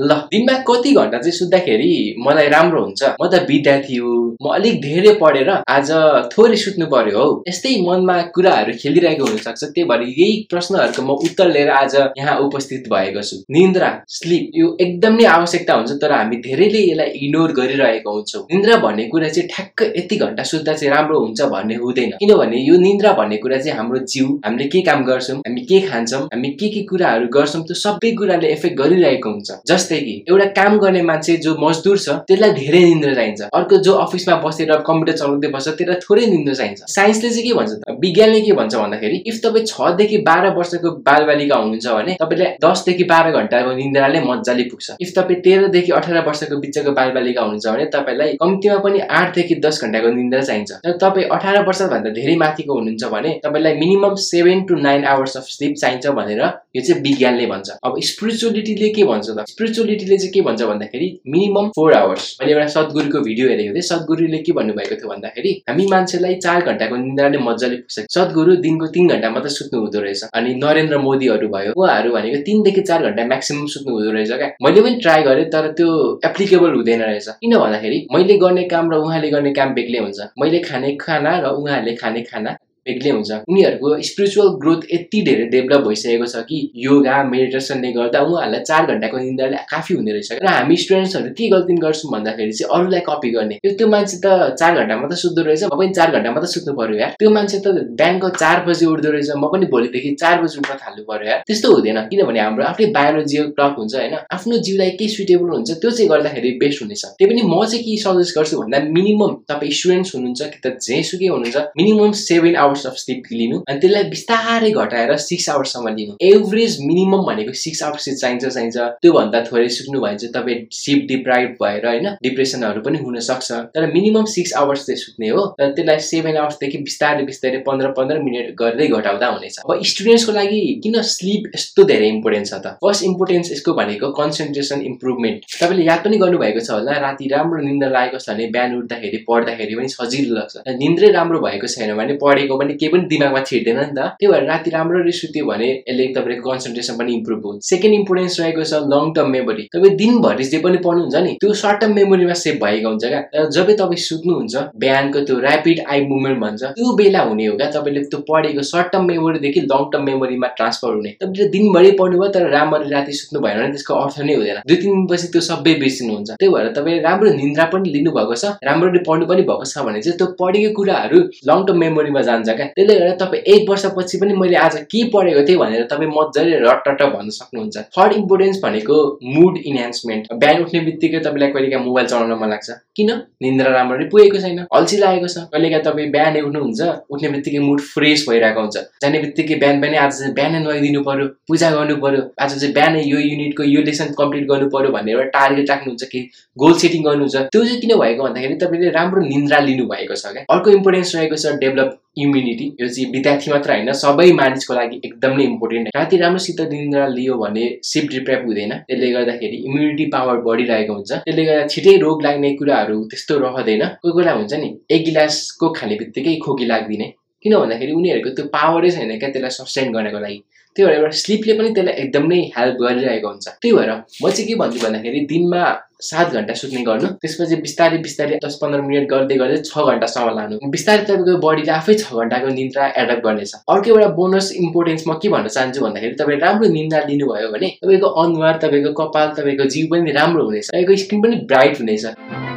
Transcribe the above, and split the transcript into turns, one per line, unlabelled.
ल दिनमा कति घन्टा चाहिँ सुत्दाखेरि मलाई राम्रो हुन्छ? म त विद्यार्थी हो म अलिक धेरै पढेर आज थोरै सुत्नु पर्यो हौ। यस्तै मनमा कुराहरू खेलिरहेको हुनसक्छ त्यही भएर यही प्रश्नहरूको म उत्तर लिएर आज यहाँ उपस्थित भएको छु। निन्द्रा स्लिप यो एकदम आवश्यकता हुन्छ तर हामी धेरैले यसलाई इग्नोर गरिरहेको हुन्छौँ। निन्द्रा भन्ने कुरा चाहिँ ठ्याक्क यति घन्टा सुत्दा चाहिँ राम्रो हुन्छ भन्ने हुँदैन। किनभने यो निन्द्रा भन्ने कुरा चाहिँ हाम्रो जिउ हामीले के काम गर्छौँ हामी के खान्छौँ हामी के के कुराहरू गर्छौँ त्यो सबै कुराले एफेक्ट गरिरहेको हुन्छ। जस्तै कि एउटा काम गर्ने मान्छे जो मजदुर छ त्यसलाई धेरै निन्द्रा चाहिन्छ। अर्को जो अफिसमा बसेर कम्प्युटर चलाउँदै बस्छ त्यसलाई थोरै निन्द्रा चाहिन्छ। साइन्सले चाहिँ के भन्छ विज्ञानले के भन्छ भन्दाखेरि इफ तपाईँ छदेखि बाह्र वर्षको बालबालिका हुनुहुन्छ भने तपाईँलाई दसदेखि बाह्र घन्टाको निन्द्राले मजाले पुग्छ। इफ तपाईँ तेह्रदेखि अठार वर्षको बिचको बालबालिका हुनुहुन्छ भने तपाईँलाई कम्तीमा पनि आठदेखि दस घन्टाको निन्द्रा चाहिन्छ। तर तपाईँ अठार वर्षभन्दा धेरै माथिको हुनुहुन्छ भने तपाईँलाई minimum seven to nine hours of sleep चाहिन्छ भनेर यो चाहिँ विज्ञानले भन्छ। अब स्पिरिचुअलिटीले के भन्छ त? स्पिरिचुअलिटीले चाहिँ के भन्छ भन्दाखेरि मिनिमम फोर आवर्स मैले एउटा सद्गुरुको भिडियो हेरेको थिएँ। सद्गुरुले के भन्नुभएको थियो भन्दाखेरि हामी मान्छेलाई चार घन्टाको निन्द्राले मजाले पुग्छ। सद्गुरु दिनको तिन घन्टा मात्रै सुत्नु हुँदो रहेछ अनि नरेन्द्र मोदीहरू भयो। उहाँहरू भनेको तिनदेखि चार घन्टा म्याक्सिमम सुत्नु हुँदो रहेछ क्या। मैले पनि ट्राई गरेँ तर त्यो एप्लिकेबल हुँदैन रहेछ। किन भन्दाखेरि मैले गर्ने काम र उहाँले गर्ने काम बेग्लै हुन्छ। मैले खाने खाना र उहाँहरूले खाने खाना बेग्लै हुन्छ। उनीहरूको स्पिरिचुअल ग्रोथ यति धेरै डेभलप भइसकेको छ कि योगा मेडिटेसनले गर्दा उहाँहरूलाई चार घन्टाको निन्द्राले काफी हुने रहेछ। र हामी स्टुडेन्ट्सहरू के गल्ती गर्छौँ भन्दाखेरि चाहिँ अरूलाई कपी गर्ने। यो त्यो मान्छे त चार घन्टा मात्रै सुत्दो रहेछ म पनि चार घन्टा मात्रै सुत्नु पर्यो यार। त्यो मान्छे त बिहानको चार बजी उठ्दो रहेछ म पनि भोलिदेखि चार बजी उठ्न थाल्नु पर्यो यार। त्यस्तो हुँदैन किनभने हाम्रो आफ्नै बायोलोजिकल क्लक हुन्छ होइन। आफ्नो जिउलाई के सुइटेबल हुन्छ त्यो चाहिँ गर्दाखेरि बेस्ट हुनेछ। त्यही पनि म चाहिँ के सजेस्ट गर्छु भन्दा मिनिमम तपाईँ स्टुडेन्ट्स हुनुहुन्छ कि त जेसुकै हुनुहुन्छ minimum seven hours hours of sleep लिनु अनि त्यसलाई बिस्तारै घटाएर सिक्स आवर्ससम्म लिनु। एभरेज मिनिमम भनेको सिक्स आवर्स चाहिँ चाहिन्छ चाहिन्छ। त्योभन्दा थोरै सुत्नु भयो भने चाहिँ तपाईँ सिप डिप्राइभ भएर होइन डिप्रेसनहरू पनि हुनसक्छ। तर मिनिमम सिक्स आवर्स चाहिँ सुत्ने हो। तर त्यसलाई सेभेन आवर्सदेखि बिस्तारै बिस्तारै पन्ध्र पन्ध्र मिनट गर्दै घटाउँदा हुनेछ। अब स्टुडेन्ट्सको लागि किन स्लिप यस्तो धेरै इम्पोर्टेन्ट छ त? फर्स्ट इम्पोर्टेन्स यसको भनेको कन्सन्ट्रेसन इम्प्रुभमेन्ट तपाईँले याद पनि गर्नुभएको छ होला राति राम्रो निन्द्रा लागेको छ भने बिहान उठ्दाखेरि पढ्दाखेरि पनि सजिलो लाग्छ। निन्द्रै राम्रो भएको छैन भने पढेको पनि केही पनि दिमागमा छिर्दैन नि त। त्यही भएर राति राम्ररी सुत्यो भने यसले तपाईँको कन्सन्ट्रेसन पनि इम्प्रुभ हुन्छ सेकेन्ड इम्पोर्टेन्स रहेको छ लङ टर्म मेमोरी तपाईँ दिनभरि जे पनि पढ्नुहुन्छ नि त्यो सर्ट टर्म मेमोरीमा सेभ भएको हुन्छ क्या। तर जब तपाईँ सुत्नुहुन्छ बिहानको त्यो ऱ्यापिड आई मुभमेन्ट भन्छ त्यो बेला हुने हो क्या तपाईँले त्यो पढेको सर्ट टर्म मेमोरीदेखि लङ टर्म मेमोरीमा ट्रान्सफर हुने। तपाईँले दिनभरि पढ्नुभयो तर राम्ररी राति सुत्नु भएन भने त्यसको अर्थ नै हुँदैन। दुई तिन दिनपछि त्यो सबै बिर्सिनुहुन्छ। त्यही भएर तपाईँ राम्रो निन्द्रा पनि लिनुभएको छ राम्ररी पढ्नु पनि भएको छ भने चाहिँ त्यो पढेको कुराहरू लङ टर्म मेमोरीमा जान्छ क्या त्यसले गर्दा तपाईँ एक वर्षपछि पनि मैले आज के पढेको थिएँ भनेर तपाईँ मजाले रट भन्न सक्नुहुन्छ। थर्ड इम्पोर्टेन्स भनेको मुड इन्हान्समेन्ट बिहान उठ्ने बित्तिकै तपाईँलाई कहिलेकाहीँ मोबाइल चलाउन मन लाग्छ। किन? निन्द्रा राम्ररी पुगेको छैन। अल्छी लागेको छ। कहिलेकाहीँ तपाईँ बिहानै उठ्नुहुन्छ उठ्ने बित्तिकै मुड फ्रेस भइरहेको हुन्छ। जाने बित्तिकै बिहान बिहानै आज चाहिँ बिहानै नुहाइदिनु पर्यो पूजा गर्नु पर्यो आज चाहिँ बिहानै यो युनिटको यो लेसन कम्प्लिट गर्नु पर्यो भन्ने एउटा टार्गेट राख्नुहुन्छ कि गोल सेटिङ गर्नुहुन्छ। त्यो चाहिँ किन भएको भन्दाखेरि तपाईँले राम्रो निन्द्रा लिनु भएको छ क्या। अर्को इम्पोर्टेन्स रहेको छ डेभलप इम्युनिटी यो चाहिँ विद्यार्थी मात्र होइन सबै मानिसको लागि एकदम नै इम्पोर्टेन्ट राति राम्रोसित निन्द्रा लियो भने सिप डिप्रेप हुँदैन। त्यसले गर्दाखेरि इम्युनिटी पावर बढिरहेको हुन्छ। त्यसले गर्दा छिटै रोग लाग्ने कुराहरू त्यस्तो रहँदैन। कोही कोही हुन्छ नि एक गिलासको खाने बित्तिकै खोकी लाग्दिने। किन भन्दाखेरि उनीहरूको त्यो पावरै छैन क्या त्यसलाई सस्टेन गर्नको लागि। त्यही भएर एउटा स्लिपले पनि त्यसलाई एकदम हेल्प गरिरहेको हुन्छ। त्यही भएर म चाहिँ के भन्छु भन्दाखेरि दिनमा सात घन्टा सुत्ने गर्नु त्यसपछि बिस्तारै बिस्तारै दस पन्ध्र मिनट गर्दै गर्दै छ घन्टासम्म लानु। बिस्तारै तपाईँको बडीले आफै छ घन्टाको निन्द्रा एडप्ट गर्नेछ। अर्को एउटा बोनस इम्पोर्टेन्स म के भन्न चाहन्छु भन्दाखेरि तपाईँ राम्रो निन्द्रा लिनुभयो भने तपाईँको अनुहार तपाईँको कपाल तपाईँको जिउ पनि राम्रो हुनेछ। तपाईँको स्किन पनि ब्राइट हुनेछ।